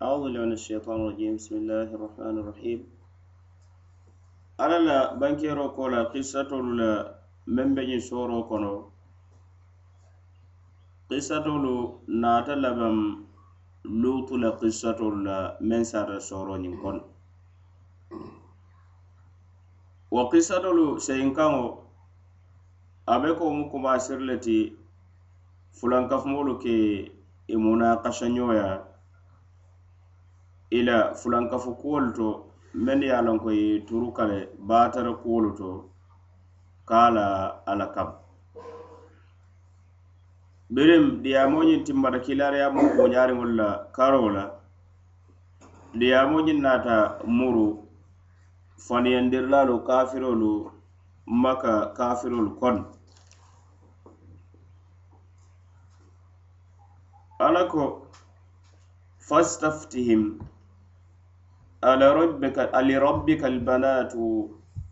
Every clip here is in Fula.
أعوذ بالله من الشيطان الرجيم بسم الله الرحمن الرحيم ala la bankero ko la kisatolu la meŋ be ñiŋ sooro kono kisatolu naata labaŋ luutu la kisatolu la meŋ sarata sooro ñiŋ kono wo kisatolu seyinkaŋo a be ko mu kumasiri le ti fulankafumoolu ke i munakashañoya ila fulankafu kuwolu to mennu ye a lankoyi turu kale baatara kuwolu to ka la ala kam birim diyamoñin timmata kilariyamo koñariŋolu la karo la diyamoñin naata muru faniyandirlalu kafirolu maka kafirolu kon ala ko fastaftihim ألربك ألربك البنات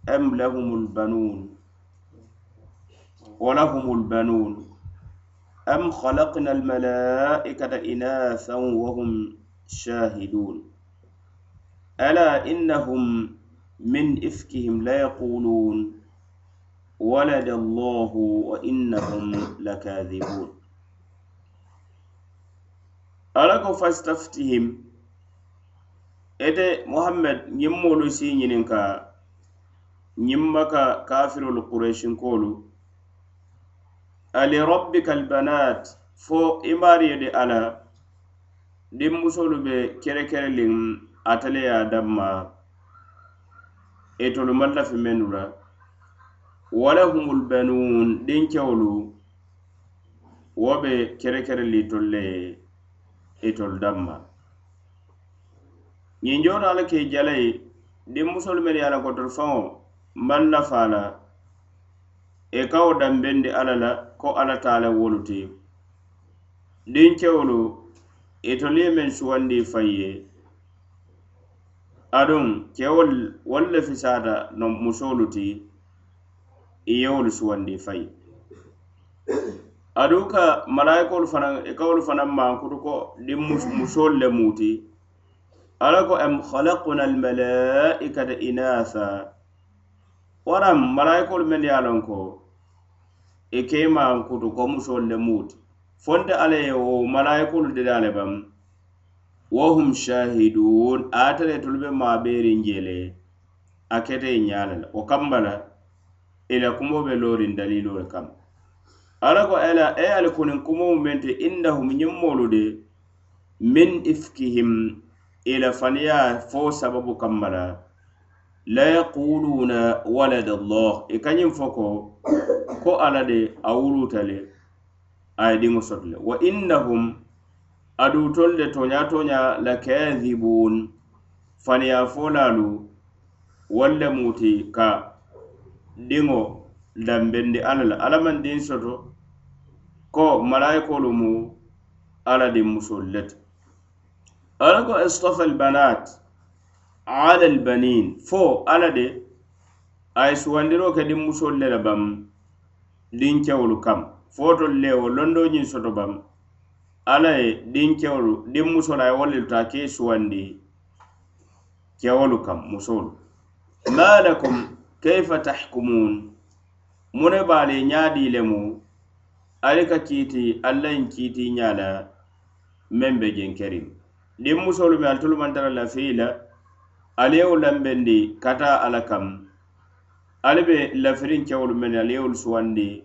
أم لهم البنون ولهم البنون أم خلقنا الملائكة إناثا وهم شاهدون ألا إنهم من إفكهم لا يقولون ولد الله وإنهم لكاذبون ألك فاستفتهم ete muhammad ñiŋ moolu si ñininka ñiŋ maka kafirolu kureshinkoolu alirabbika albanat fo i maariyo de a la diŋ musolu be kerekereliŋ ataleya danma itolu maŋ lafi mennu la walahumul banun diŋ kewolu wo be kerekereli tolu le ye itolu danma ñiŋjoto e ala kei jalai diŋ musolu menu ye a la kotoro faŋo maŋ nafaa la ì kawo dambendi alla la ko alla te a la wolu ti diŋkewolu itolu ye meŋ suwandi faŋ ye aduŋ kewolu wolu le fisaata no musolu ti ì yewolu suwandi faŋ aduŋ ka malayikolu fanaŋ ì kawolu fanaŋ maŋ kutu ko diŋ musolu le mu ti ala ko am khalaqna al malaikata inasa waram malaikol men ya lon ko e kema kutu ko musol le mut fonde ale o malaikol de dale bam wa hum shahidun atare tulbe ma beri ngele akete e nyalala o kambala ila kumobe lori dalilo kam ala ko ala e al kunin kumo mente indahum nyimmolude min ifkihim ila faniya fo sababu kammala la yaquluna walad allah i kañin fo ko ko ala de a wurutale aye diŋo soto le wa innahum adutol de toña toña la kadibun faniya folalu walla muti ka diŋo dambendi ala la ala man diŋ soto ko malayikolu mu ala diŋ musol leta ala ko istafa albanat ala albanin fo ala de ay suwandiro ke din musol le la bam din kewlu kam foto lewo londo nyin soto bam ala e din kewlu din musol ay wolil ta ke suwandi kewlu kam musol malakum kayfa tahkumun mune bale nyaadi lemu alika kiti allah en kiti nyaala membe jen kerim din musolu me altolu mantara lafiila aliyewo lambendi kata ala kam ali be lafirin kewolu meni aliyewolu suwandi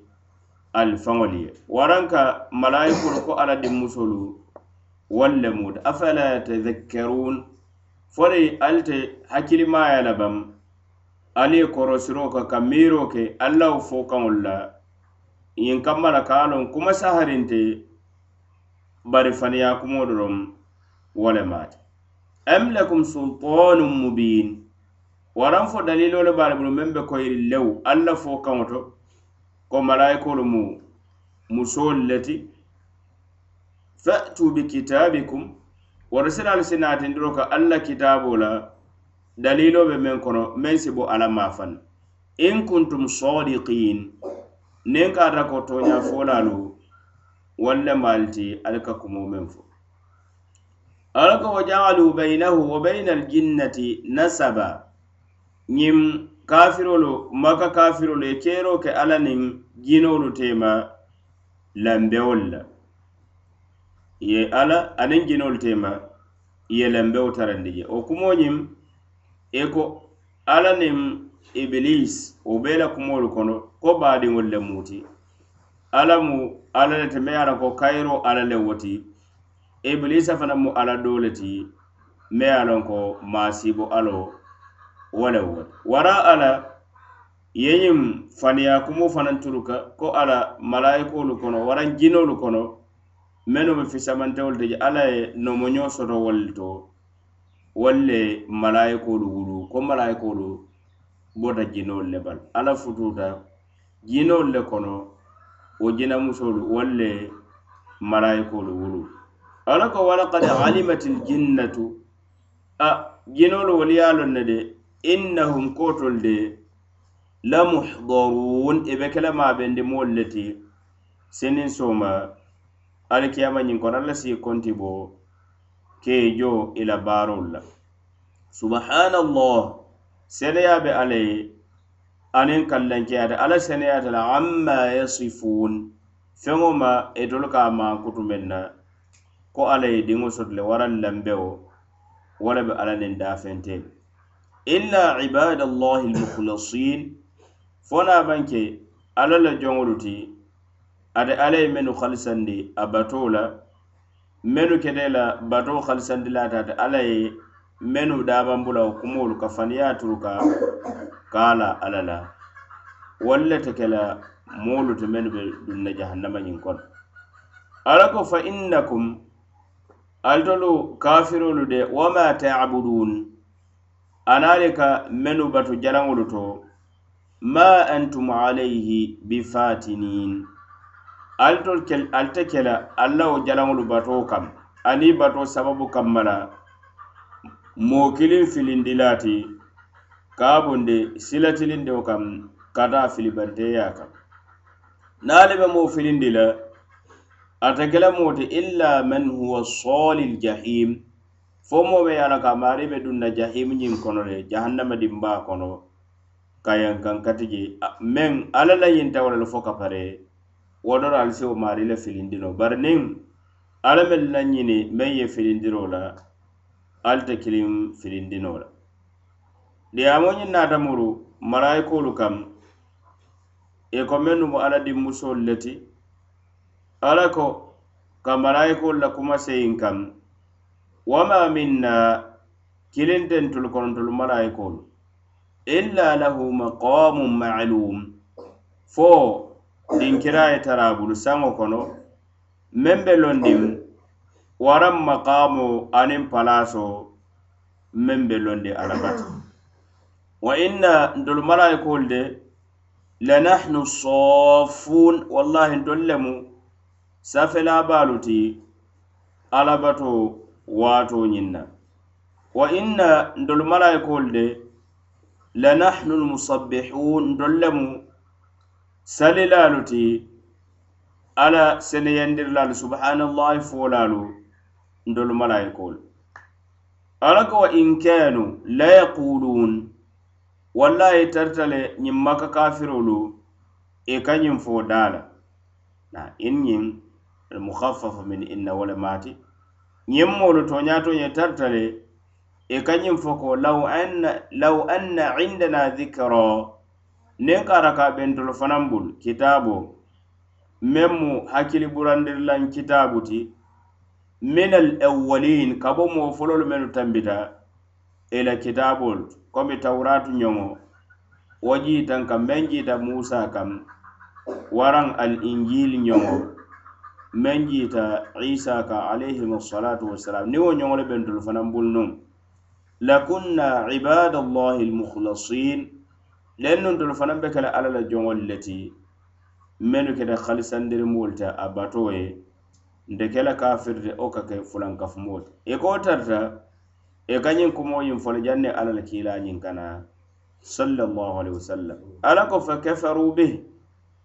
al faŋol ye waranka malaikolu ko ala din musolu wallemuta afala yatadhakkaruun fori ali te hakkilimaya la bam ali ye korosiro ka ka miiro ke allawo fo kaŋol la ñiŋ kamma la ka a loŋ kuma saharin te bari faniya kumo doroŋ wolemaati am lakum sultanum mubin waran fo daliloo le baale bulu meŋ be koyiri lew alla fo kaŋo to ko malaikolu mu musoolu le ti fatu bi kitabikum wara sinaalu si naatindiro ka alla kitaaboo la daliloo be meŋ kono meŋ si bo alla maa fanna in kuntum sodikin niŋ kaata ko tooñaa foolaalu wallemaalu ti ali ka kumoo meŋ fo alako wa ja'alu bainahu wa bainal jinnati nasaba nyim kafirolo maka kafirolo e kero ke alanin jinolu tema lambewolla ye ala anin jinolu tema ye lambewo tarandije o kumo nyim e ko alanin iblis o bela kumolu kono ko baɗinwolle muti alamu alalete me ala ko kairo alale woti iblisa fana mu ala dole ti me alonko masibo alo wale wale wara ala yeyim faniya kumu fana turuka ko ala malaiko lu kono waran jino lu kono menu be fisamante wolde je ala e nomo nyo soto wolto wolle malaiko lu wuru ko malaiko lu bota jino le bal ala fututa jino le kono o jina musolu wolle malaiko lu wuru ala ko walakad alimat ljinnatu a jinolu wol ye lonne de innahum kotol de lamuhdarun e be kela mabende mol le ti senin soma alkiyama ñin kono alla si konti bo kee jo ila barol la subhanallah seneya be alla ye aniŋ kallankeyata alla seneyata la amma yasifun feŋo ma itolu e ka mankutu men na ko alla ye diŋo soto le waraŋ lambeo wo le be alla niŋ dafente illa ibadallahi almukhlasin fo na banke alla le joŋolu ti ate alla ye mennu halisandi a bato la mennu kete la bato halisandi laata ate alla ye mennu dabambulao kumoolu ka faniya turu ka kaala alla la walla le te ke la moolu ti mennu be dunna jahannama ñiŋ kono alla ko fa innakum altolu kafirolu de wama tabudun anaali ka mennu batu jalaŋolu to ma antum alayhi bifatinin altol kel alte kela allawo jalaŋolu bato kam ani bato sababu kamma la mookiliŋ filindilaati ka bondi silatilindo kam kata filibanteya kam naali be moo filindi la ate kelemuti illa man huwa solil jahim fo moɓe yala ka maariɓe dunna jahim ñin kono le jahannama dimba kono kayan kan katiji men ala la yin tawala fo kapare wodoro al sewo mari la filindino bar nin ala men la nyini men ye filindiro la al ta kilim filindino la de amo nyin na tamuru maraiko lu kam e ko men mu ala di musol leti ala ko ka malaikol la kuma seyin kan wama minna kilinten tul konontol malaikol illa lahu maqamun maalum fo dinkiraye tarabulu saŋo kono meŋ be londin waraŋ maqamo aniŋ palaso meŋ be londi ala bata wa inna ntol malaikol de lanahnu sofun wallahi ntol lemu safela baluti alabato wato ñinna wa inna ndol malaikol de la nahnu lmusabbihun ndol lemu salilaluti ala seneyandirlal subhanallahi folalu ndol malaikol ala ko wa in kanu la yaqulun wallahi tartale ñin maka kafirolu e kañin fo dala na in ñin almukhaffafa min inna wala mati nyemmolo to nyato nye tartale e kanyim foko law anna law anna indana dhikra ne karaka ben to fanambul kitabo memmu hakili burandir lan kitabuti min al awwalin kabo mo folol menu tambita ila kitabul komi tawratu nyongo wajitan kam benjita musa kam waran al injil nyongo men jiita isa ka alayhimasalatu wasalam ni wo ñoŋole bentolu fanaŋ bulu nuŋ lakunna ibadallahi almukhlasin len nuntolu fanaŋ be kele alla la joŋolu le ti mennu kete halisandiri moolu te a bato ye nte kela kafirde wo ka ke fulankafu moolu i e ko tarta i e ka ñiŋ kumo ñiŋ fo le jaŋ ne alla la kiila ñiŋ kana sallallahu alayhi wasallam alla ko fe kafaru bih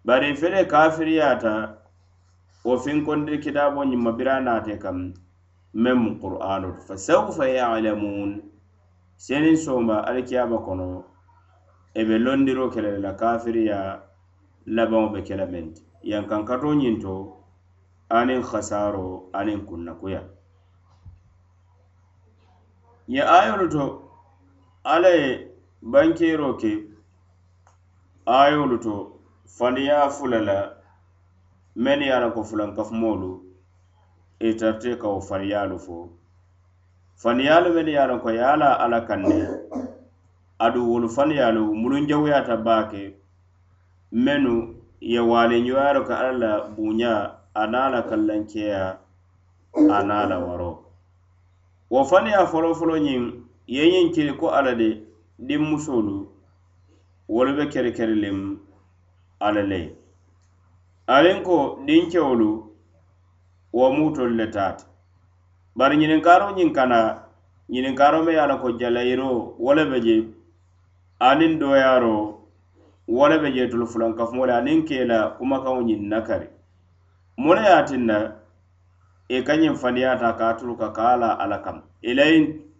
bari i fede kafiriyaata wo fin kondi kitabo ñimma bira nate kam meme qur'anu fa sawfa ya'lamun senin soma alkiyama kono ebe londiro kele la kafiri ya labon be kele ment yan kan kato ñinto anin khasaro anin kunna kuya ya ayolu to ala bankero ke ayolu to fandiya fulala men ye a la ko fulankafumoolu itarte e kawo fariyaalu fo faniyaalu men ye a la ko ye a la alla kaŋ ne adu wolu faniyaalu mulunjawuyaata baa ke mennu ye waaliñoyaalu ka alla la buuña a naa la kallankeya a naa la waro wo faniyaa folofolo ñiŋ ye ñiŋ kili ko alla de dinmusoolu wolu be kerikeri lem alla le aliŋ ko dinkewolu wo mutolu le taate bari ñininkaaro ñiŋ kana ñininkaaro me ye a la ko jalayiro wo le be je aniŋ doyaaro wo le be je tolu fulankafumo le aniŋ ke la kumakaŋo ñiŋ nakari mu le ye a tinna i e ka ñiŋ fandiyaata ka a turu ka ka a la ala kama i la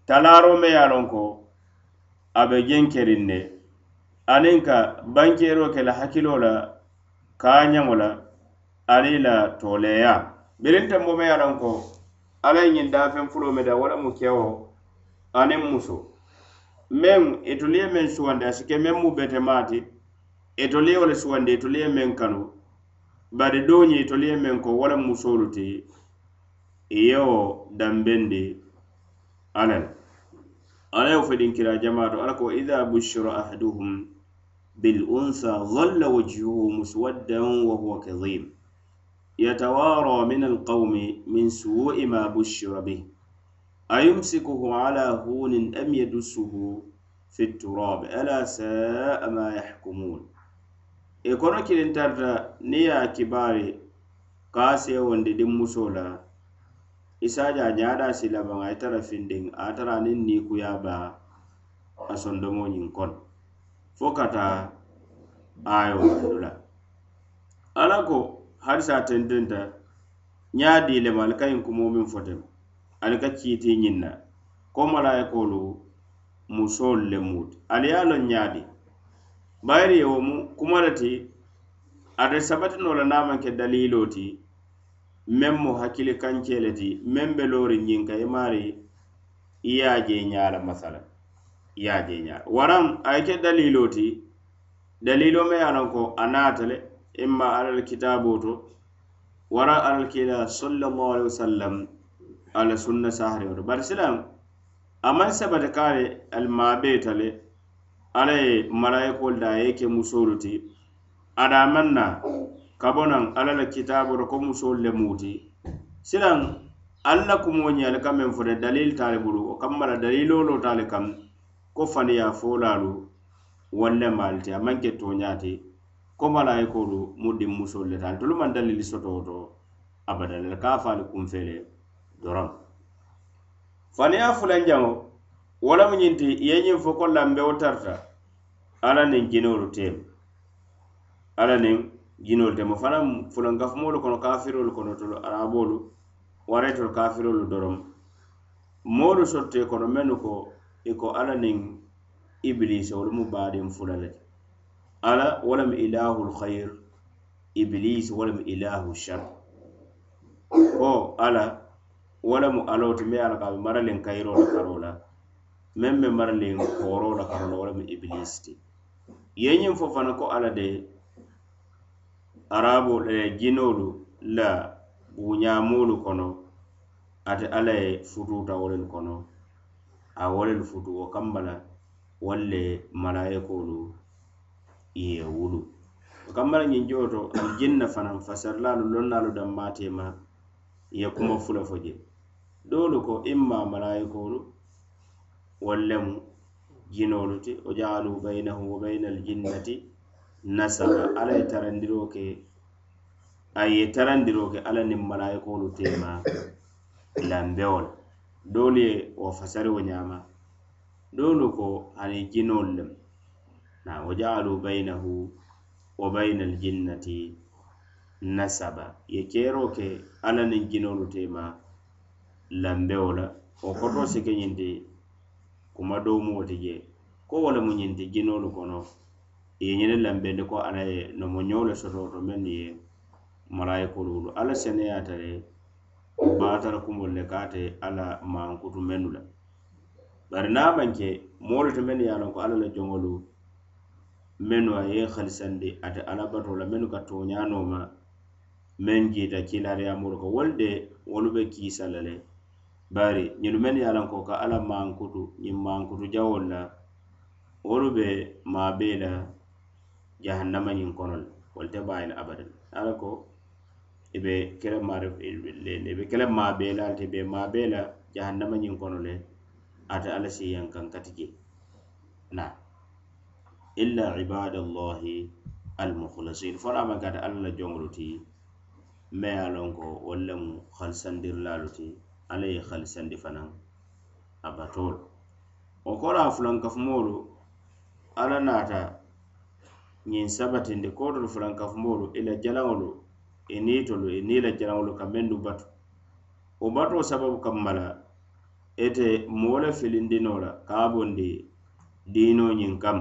talaaro me ye a loŋ ko a be jeŋ keriŋ ne aniŋ ka bankeero ke la hakkiloo la kaañamola ani la toleya birinte mome yalan ko alla ye ñiŋ daafen fulo meda wala mu kewo aniŋ muso meŋ itoliye meŋ suwandi a sike meŋ mu bete maati itoliyewo le suwandi itoliye meŋ kanu bari dooñi itoliye meŋ ko wala musolu ti iyewo dambendi alla la alla ye fo diŋ kira jamaato alla ko ida bushira ahaduhum بالأنثى ظل وجهه مسودا وهو كظيم يتوارى من القوم من سوء ما بشر به أيمسكه على هون أم يدسه في التراب ألا ساء ما يحكمون إكونا كيلين تارتا نيا كباري قاسي وندي دي مسولا إساجا جادا سيلا بغايتara findin atara nin ni kuyaba a sondomo ñin fo kata ayo bandu la ala ko hadisa tendenta nya di le mal kay ko mo min fote al ka ciiti nyinna ko malaay ko lu musol le mut al ya lo nya di bayri yo mu kumalati ade sabati no la nama ke daliloti mem mo hakile kanche le di membe lori nyinka e mari iya je nyaala masalan yajeña waran ayke dalilo ti dalilo me anan ko a natale imma alal kitabo to wara alal kila sallallahu alaihi wasallam ala sunna sahari wa bar silam aman sabata kare al mabe tale ala malaiko da yake musulu ti ada manna kabonan alal kitabo ko musul le muti silam alla kumonya al kamen fure dalil tale bulu o kamara dalilo lo tale kam ko faniya folaalu walle maalite a maŋ ke tooñaati ko malaayikoolu mu diŋ musolu le ta ntolu maŋ dalili sotoo to abadalle ka a faali kunfele doroŋ faniya fulanjaŋo wo lemu ñinti i ye ñiŋ fo ko lambewo tarta alla niŋ jinoolu teemu alla niŋ jinoolu temu fanaŋ fulankafumoolu kono kafiroolu kono tolu araboolu warayitolu kafiroolu doroŋ moolu sotte kono mennu ko i e ko alla niŋ ibilisa wolu mu baadin fula le ti alla wo lemu ilahu lhayr ibilisi wo lemu ilahu shar ko alla wo lemu aloo ti meŋ ye a la ka a be maraliŋ kayiroo la karoo la meŋ be maraliŋ kooroo la karoo la wo lemu ibilisi ti ye ñiŋ fo fana ko alla de arabu e jinoolu la buñaamoolu kono ate alla ye futuuta wo lelu kono a wolelu futuwo kambala walle malaikolu ye wulu kambala ñinjoo to aljinna fanaŋ fasarlaalu lonnaalu dammaatema ye kuma fula fo je doolu ko imma malaikolu wallemu jinolu ti o jaalu bainahu wa baina aljinnati nasaba ala ye tarandiro ke a ye tarandiro ke ala niŋ malaikolu tema lambewola doolu ye wo fasariwo ñaama doolu ko aniŋ jinoolu lem naŋ wo jaalu baynahu wo bayna aljinnati nasaba ye keeroo ke alla niŋ jinoolu teema lambewo la wo kotoo si ke ñiŋ ti kuma doomuwo ti je ko wo lemu ñiŋ ti jinoolu kono ye ñene lambendi ko alla ye nomo ñoo le sotoo to meŋ ye malaayikolu wulu alla seneyaata le batar kumbol le kate ala mankutu menu la bari na manke molu to menu yalon ko ala la jongolu menu a ye khalisande ate ala bato la menu ka to nyano ma men jita kilare ya muruka wolde wolu be kisalale bari nyinu menu yalon ko ka ala mankutu nyin mankutu jawol la wolu be mabela jahannama nyin konol wolte bayin abadan ala ko ibe kele maare lene ibe kele maa bee la alati ibe maa bee la jahannama ñiŋ kono le ate alla si yaŋ kaŋ kati je na illa ibadallahi almukhlasin fo la maŋ kata alla la joŋolu ti me ye a loŋ ko wolu lemu halisandirilaalu ti alla ye halisandi fanaŋ a batoolu wo ko la a fulankafumoolu alla naata ñiŋ sabatindi kootolu fulankafumoolu ila jalaŋolu i e nii tolu i e nii la janaŋolu ka mendu batu wo batoo sababu kamma la ite moo le filindinoo la ka a bondi diinoo ñiŋ kaŋ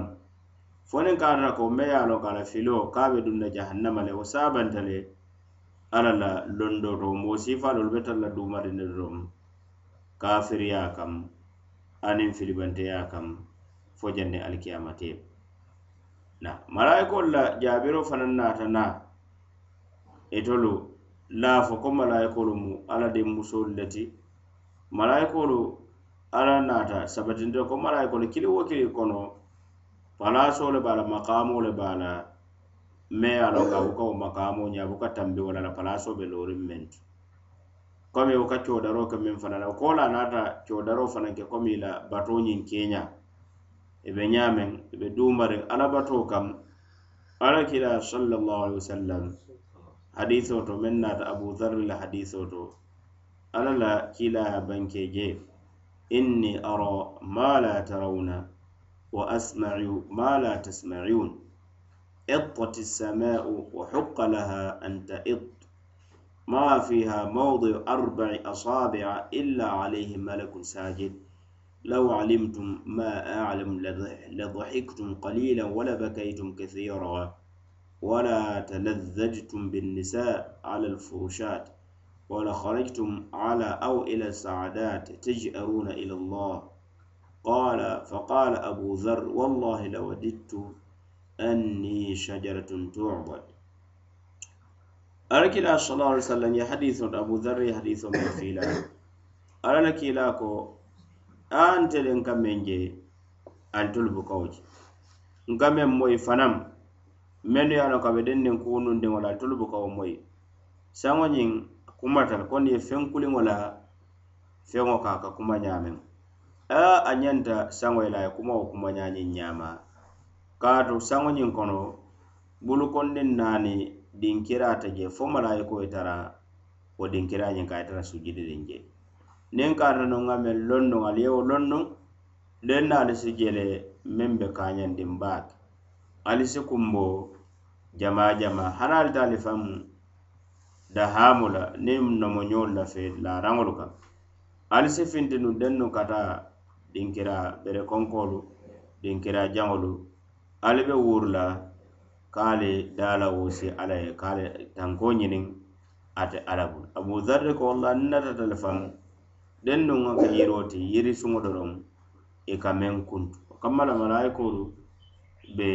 foniŋ ka ata ko mbe ye a loŋ ka a la filoo ka a be dunna jahannama le wo saabanta le alla la londo to moo siifaalolu be tara la duumarinne doroŋ kafiriyaa kaŋ aniŋ filibanteyaa kaŋ fo jaŋ ne alikiyamatee na malaikoolu la jaabiroo fanaŋ naata naa itolu laafo ko malayikolu mu alla dinmusolu le ti malayikolu alla naata sabatinto ko malayikolu kili wo kili kono palaso le baala makamo le baala me alo ka buka wo makamo ña buka tambi walala palaso be lorin mentu komi wo ka codaro ke min fanala kola naata codaro fananke komi la bato ñin keña ibe ñamen ibe dumarin alla bato kam alla kila sallallahu alaihi wasallam hadiso to meŋ naata abu zarri la hadiso to alla la kiila ye banke je inni ara ma la tarawna wa asma'u ma la tasma'un اطت السماء وحق لها أن تئط ما فيها موضع أربع أصابع إلا عليه ملك ساجد لو علمتم ما أعلم لضحكتم قليلا ولبكيتم كثيرا ولا تلذجتم بالنساء على الفرشات ولا خرجتم على أو إلى السعدات تجأرون إلى الله قال فقال أبو ذر والله لوددت أني شجرة تعبد الله صلى الله عليه وسلم يحديث أبو ذر من فيلا أركي لاكو أنت لنكمنجي أنت بكوج نكمن موي فنم mennu ye a loŋ ka be den niŋ kuunuŋ diŋo la tolu buka wo moyi saŋo ñiŋ kumatal kondi ye feŋ kuliŋo la feŋo ka ka kuma ñaameŋ a a ñanta saŋo ye la a ye kuma wo kuma ñaañiŋ ñaama kaatu saŋo ñiŋ kono bulukondiŋ naani dinkiraa ta je fo malaayiko ye tara wo dinkiraa ñiŋ ka ye tara sujididiŋ je niŋ kaata noŋ a meŋ londoŋ ali ye wo londoŋ lennaali si jele meŋ be kaañandiŋ baake ali si kumbo jama jama hana ali ta ali famu da hamu la ne nomo nyol la fe la rangolu ka ali si finti nu dennu kata dinkira bere konkolu dinkira jangolu ali be wurla kale dala wosi ala ye kale tanko nyinin ate arabu abu zarri ko la nata ta famu dennu ngaka yiroti yiri sungo doron e kamen kuntu kamala malaikolu be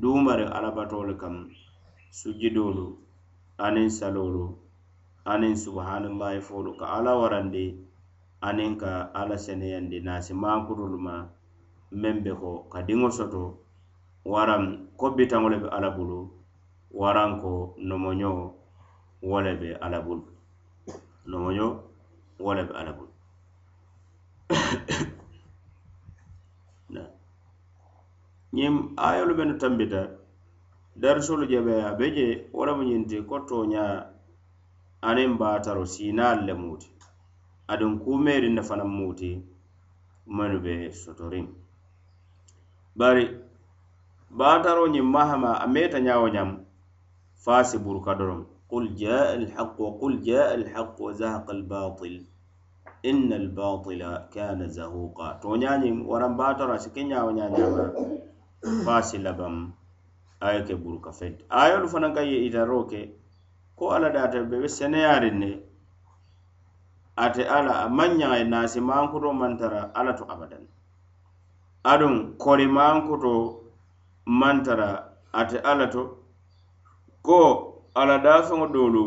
duumari alabatoolu kam sujjidoolu aniŋ saloolu aniŋ subuhaanumayi foolu ka ala warandi aniŋ ka alla seneyandi naasi maakutolu ma meŋ be ko ka diŋo soto waraŋ ko bitaŋo le be alla bulu waraŋ ko nomoño wo le be alla bulu nomoño wo le be alla bulu ayo ayolu mennu tambita darisolu je be a be je wo lemu ñiŋ ti ko tooñaa aniŋ baataro siinaalu le mu ti aduŋ kuumeeriŋ ne fanaŋ mu ti menu be sotoriŋ bari Ba baataro ñiŋ mahama a meeta ñaa fasi ñaŋ faasi buruka doroŋ qul jaa alhaq wa qul jaa alhaq wa zahaqa albatil inna albatila kana zahuqa toñañiŋ waraŋ baataro a si ke ñaawo ñaa ñaama basi lagam ayo ke buruka fenti ayolu fanaŋ ka ye itaro ke ko alla data bebe seneyarin ne ate alla a maŋ ñaŋay e naasi mankuto maŋ tara alla to abadan aduŋ kori mankuto maŋ tara ate alla to ko alla daafeŋo doolu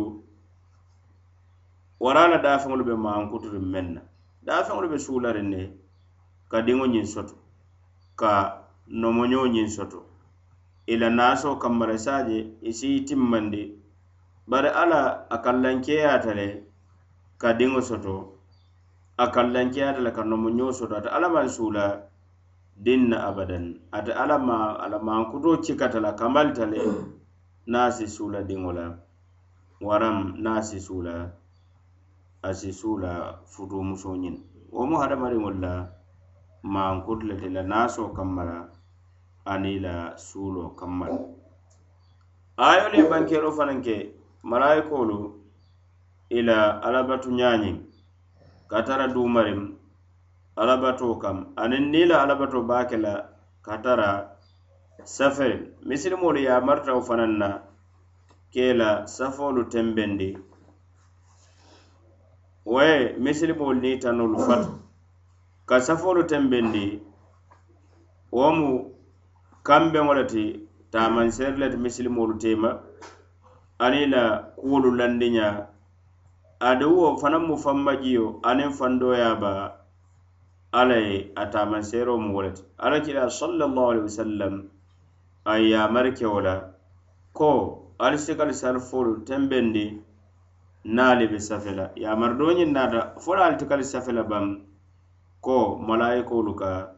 wara alla daafeŋolu be mankutotu meŋ na daafeŋolu be suularin ne ka diŋo ñiŋ soto ka nomoñoñiŋ soto i la naso kammarasaje i e si timmandi bari alla a kallankeyaata le ka diŋo soto a kallankeyaata le ka nomoñoo soto ate alla maŋ suula diŋ na abadan ate alla ma alla maŋ kuto cikata la kamalita le naa si suula diŋo la waram naa si suula a si suula futuo musoñiŋ wo mu hadamariŋolu la maŋ kutu le ti la naasoo kammara anila suulo kammal ayol ye bankero fanaŋ ke malayikolu ila alabatu ñaañiŋ ka tara duumariŋ alabato kam aniŋ niila alabato baake la ka tara saferiŋ misilimolu ye a martaw fanaŋ na ke la safoolu tenbendi waye misilimolu niŋ tanolu fata ka safoolu tenbendi womu kamɓen wole ti tamansere leti misilimolu tema aniŋ la kuwolu landiña ade wo fanaŋ mu fanmajiyo aniŋ fandoya ba alla ye a tamanseero mu wole ti alla kila sallallahu alaihi wasallam a yamari ke wo la ko ali si kali sarifolu tenbendi naali be safela yamari do ñiŋ naata fo la ali ti kali safela baŋ ko malayikolu kaa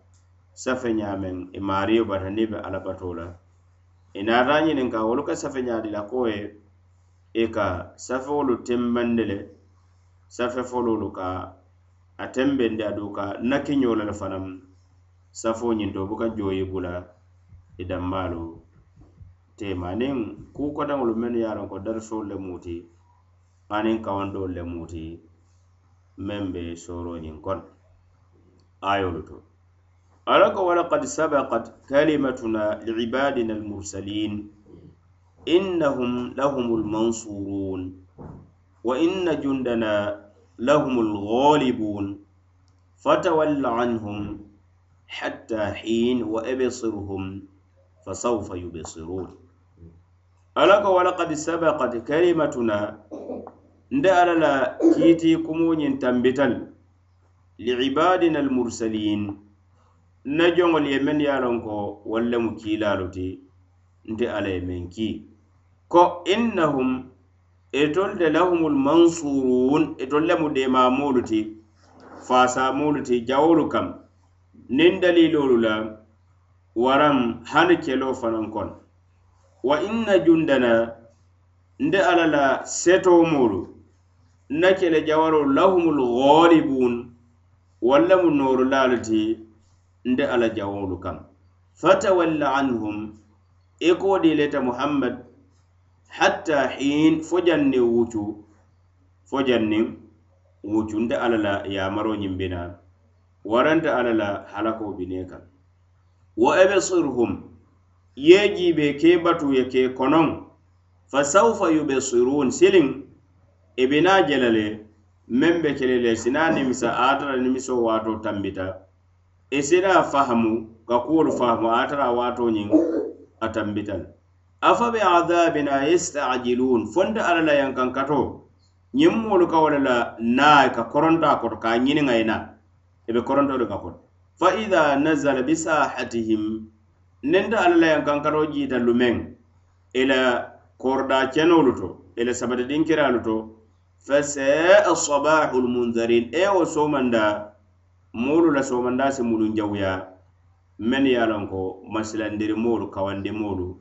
safe ñaameŋ ì e maario bata niŋ be alabato e la ì naata ñiniŋ ka wolu ka safe ñaadi la ko ye ì ka safewolu tembandi le safe fololu ka a tembendi adu ka nakiñoo le le fanaŋ safo ñinto buka joyi bula ì e dambaalu tema niŋ kuukotaŋolu mennu ye loŋ ko darisolu le muuti aniŋ kawandolu le muuti meŋ be sooroñiŋ kono ayolu to ألاك ولقد سبقت كلمتنا لعبادنا المرسلين إنهم لهم المنصورون وإن جندنا لهم الغالبون فتول عنهم حتى حين وأبصرهم فسوف يبصرون ألاك ولقد سبقت كلمتنا ندأل لا كيتي كمون لعبادنا المرسلين na jongol ye men ye lon ko wallemu kiilaalu ti nte ala ye men kii ko innahum etol de lahumul mansurun etol lemu deemaamoolu ti faasaamoolu ti jawolu kam nin daliloolu la waram hani keloo fanaŋ kono wa inna jundana nde ala la setoomoolu na kele jawaroolu lahumul ghalibun wallemu noorulaalu ti nde ala jawolu kam fatawalla anhum e kodi leta muhammad hatta hin fojanni wucu fojanni wucu nde ala la yamaro ñimbina waranta ala la halako bine kan wa ebsirhum yejibe ke batuye ke konon fasaufa yubsirun silin ebena jelale membe kelele sina nimisa adara nimiso wato tambita e seda fahamu ka kuwolu fahamu a tara waato ñiŋ a tambitan afa be adabina yestajilun fonda ala la yankan kato ñiŋ moolu ka wala la naye ka koronta koto ka ñiniŋay na e be korontolu ka koto fa ida nazala bisahatihim nenta ala la yankan kato jiita lumeŋ e la korda cenolu to e la sabatadinkiralu to fa saa sabahu lmundarin e wo somanda moolu la somandasi mulu jawuya men ye lon ko masilandiri moolu kawandi moolu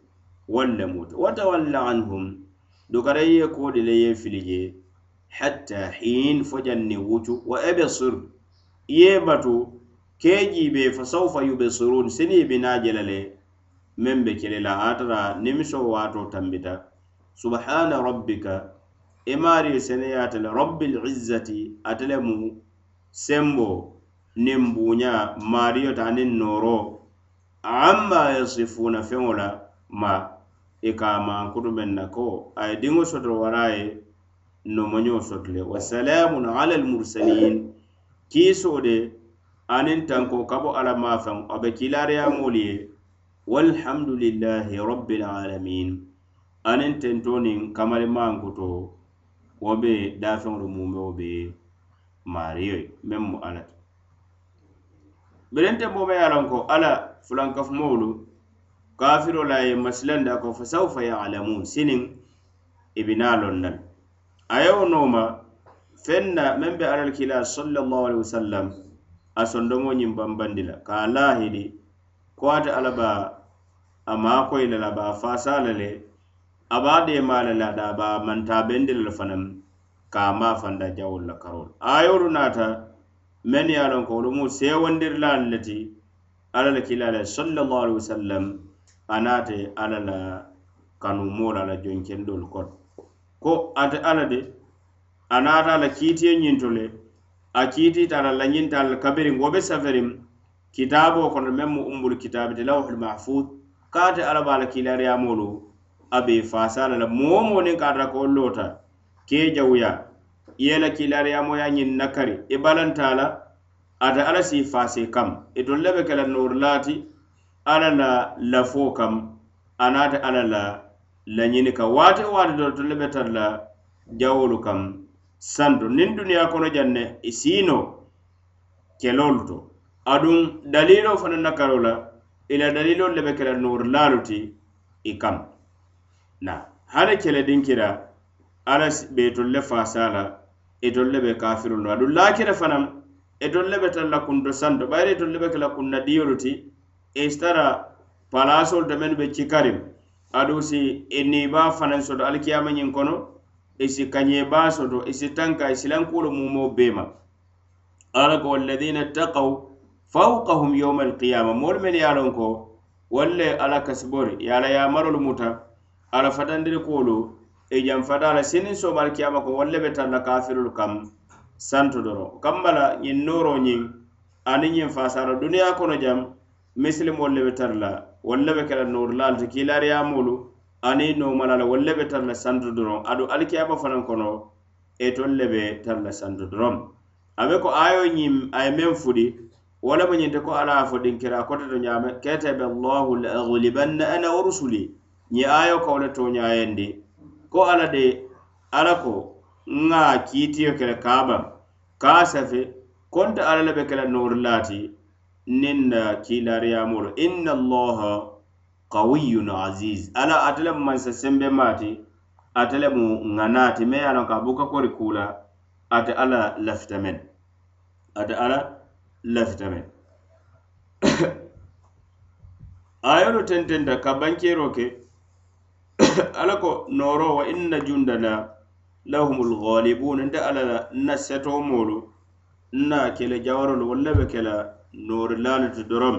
walla mutu watawalla anhum dukara ye koodi le ye filije hatta hin fojanni wutu wa ebesir ye batu keejibe fa saufa yubesirun sini bina jela le men be kelela atara nimiso waato tambita subhana rabbika imari seneyatele rabbil izzati atelemu sembo nin buɲa mariyo ta nin noro amma yasifuna feŋo la ma i e ka mankutu men na ko a ye diŋo soto wara ye nomoño soto le wasalamun ala almursalin kiso de anin tanko kabo ala mafeŋ a be kilariyaŋolu ye walhamdulillahi rabbil alamin anin tento nin kamali mankuto wo be dafeŋolu mumewo be mariyo men mu alata berente mome yalanko ala fulankafumowolu kafiro la ye masilanda ko fasawfa yaalamun sinin ibina lonnal ayewo noma fenna men be alal kila sallallahu alaihi wasallam a sondomo ñin bambandi la ka lahidi ko ate ala ba a makoyla la ba fasala le aba demala le ada ba manta bendila le fanan ka ma fanda jawol la karol ayolu nata men ye a lon ko wolu mu sewondirilaalu le ti alla la kila la sallallahu alaihi wasallam anaate alla la kanu moolu a la jonkendolu kono ko ate alla de anaata a la kiitiye ñinto le a kiitiita a la lañinta alla kabiriŋ wo be safariŋ kitaaboo kono meŋ mu umbulu kitaabiti lawhul mahfud kaate alla be a la kiilariyaamoolu a be faasa a la la moo moo niŋ ka ata ko wol loota kee jawuyaa yela kilariyamoya ñin nakari i e balantala ata ala si fase kam itol e lebe kela norlati ala la lafo kam anata ala la lañini ka wate wate do to lebe tar la jawolu kam santo nin duniya kono janne isino e kelolu to adun dalilo fana nakaro la ila dalilo lebe kela norlalu ti i kam na hada kele dinkira ala be to le fasala itolle e be kafirulu adu lakire fanaŋ itolle e be tan la kunto santo bayiri itolle e be kela kunna diyolu ti isitara palasolu to menu be cikarim adu si iniba fanaŋ soto alikiyama ñiŋ kono isi kañeba soto isi tanka isilankuolu mumo bema ala ko walladina takaw fawkahum yawma alqiyama moolu men ye lon ko walle ala kasibori ye ala yamarolu muta ala fatandiri kuolu e jam fadala sinin sobal kiyama ko wolle be tanna kafirul kam santo doro kambala yin noro nyin ani yin fasara duniya kono jam muslim wolle be tarla wolle be kala nur lal to kilare amulu ani no malala wolle be tarla santo doro adu alkiyama fanan kono e tolle be tarla santo doro abe ko ayo nyim ay men fudi wala mo nyinte ko ala fo din kira ko to nyame kete be allahul aghliban ana ursuli ni ayo ko le to nyayende ko ala de ala ko nga kitiyo kele kaba kasafe konta ala labe kele norilati ninna kilariyamolo inna allaha kawiyun aziz ala atelemu mansa sembe mati atelemu nganati me ala ka buka kori kula ate ala laftamen ate ala laftamen ayolo tententa kabankeroke okay? ala ko noro wa inna jundana lahumul ghalibun nda ala na seto molu na kele jawarol walla be kala nor lalatu doram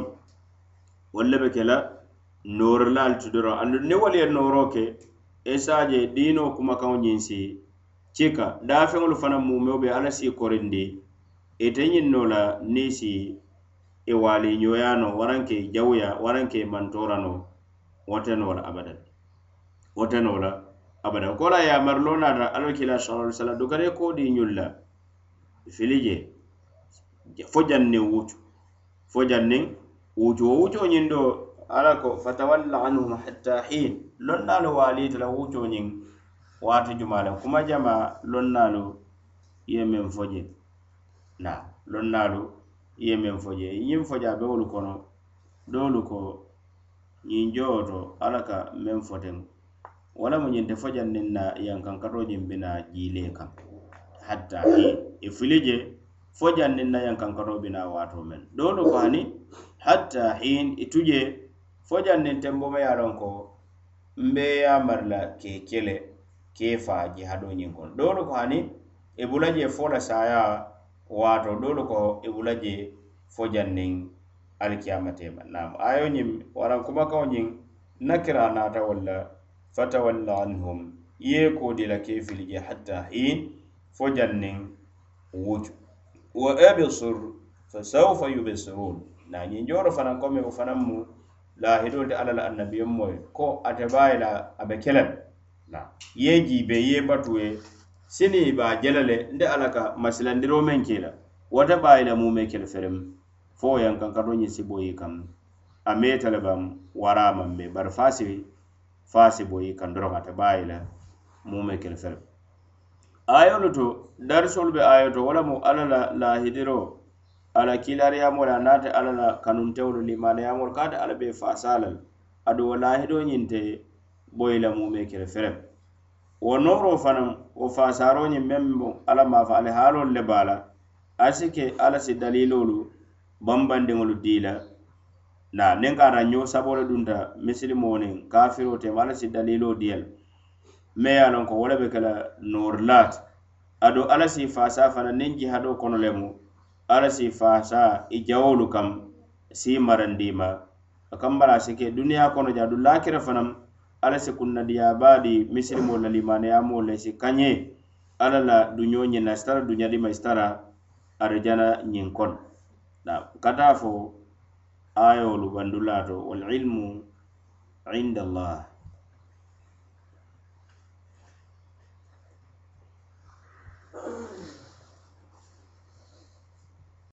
walla be kala nor lalatu doram andu ne wali noro ke esaje dino kuma kan nyinsi cika da fe ngol fana mumbe be ala e si korindi etenyin nola nisi e wali nyoyano waranke jawya waranke mantorano wote nola abadan woteno la abada kola ya marlo nata alo kila sallallahu alaihi wasallam dogare ko di nyulla filije fo janne wutu fo janne wutu wutu nyindo ala ko fatawalla anhum hatta hin lonnalo wali tala wutu nyin wati jumala kuma jama lonnalo yemen foje na lonnalo yemen foje yin foja be wol kono dolu ko nyinjo to alaka men foten wala mu ñinte fojan nin na yankankatoñin bina jile kan hatta i e filije fojan nin na yankankato bina waato men dolu kani hatta hin ituje e fojan nin tembo ma yaron ko mbe ya marla ke kele ke fa jihado nyin kon dolu kani e bulaje fola saya waato dolu ko e bulaje fojan nin alkiyamate ma nam ayo nyim waran kuma kawnyin nakira nata wala fatawalla anhum iye ko dila kefilige hatta hin fo jannin wuju wa absir fasaufa yubsirun nañin joro fanan komi o fanan mu lahidolte alal annabiyen moy e, ko ate bayila abe kelal na ye jibe ye batuwe sini ba jelale nde alaka masilandiro men kila wata bayila mu me kel ferem fo yankan kadoñi siboyi kam ametalabam waramam me bar fasiwi faasi boyi kandorogata baayi la mume kele fere ayolu to darisolu be ayo to wala mu alla la lahidiro ala kilariyamola anaate alla la kanuntewolu limaneyamol kaate alla be faasala la aduwo lahido ñinte boyi la mume kele fere wo noro fanaŋ wo faasaro ñiŋ meŋ bo alla maafa ali haalolu le baa la asi ke alla si dalilolu bambandiŋolu dii la la niŋ ka ata ñoo sabole dunta misilimo niŋ kafiro tema alla si dalilo diyal me ye a lonko wo le be ke la noori laati ado alla si faasa fana niŋ jihado kono lemu alla si faasa i jawolu kam si marandima a kambala a si ke duniya kono je adu lakira fanaŋ alla si kunnadiya baadi misilimolu la limaneyamolu la i si kañe alla la duño ñinna i si tara duñadima i si tara arijana ñiŋ kono kata fo ayolu bandu lato wal ilmu inda allah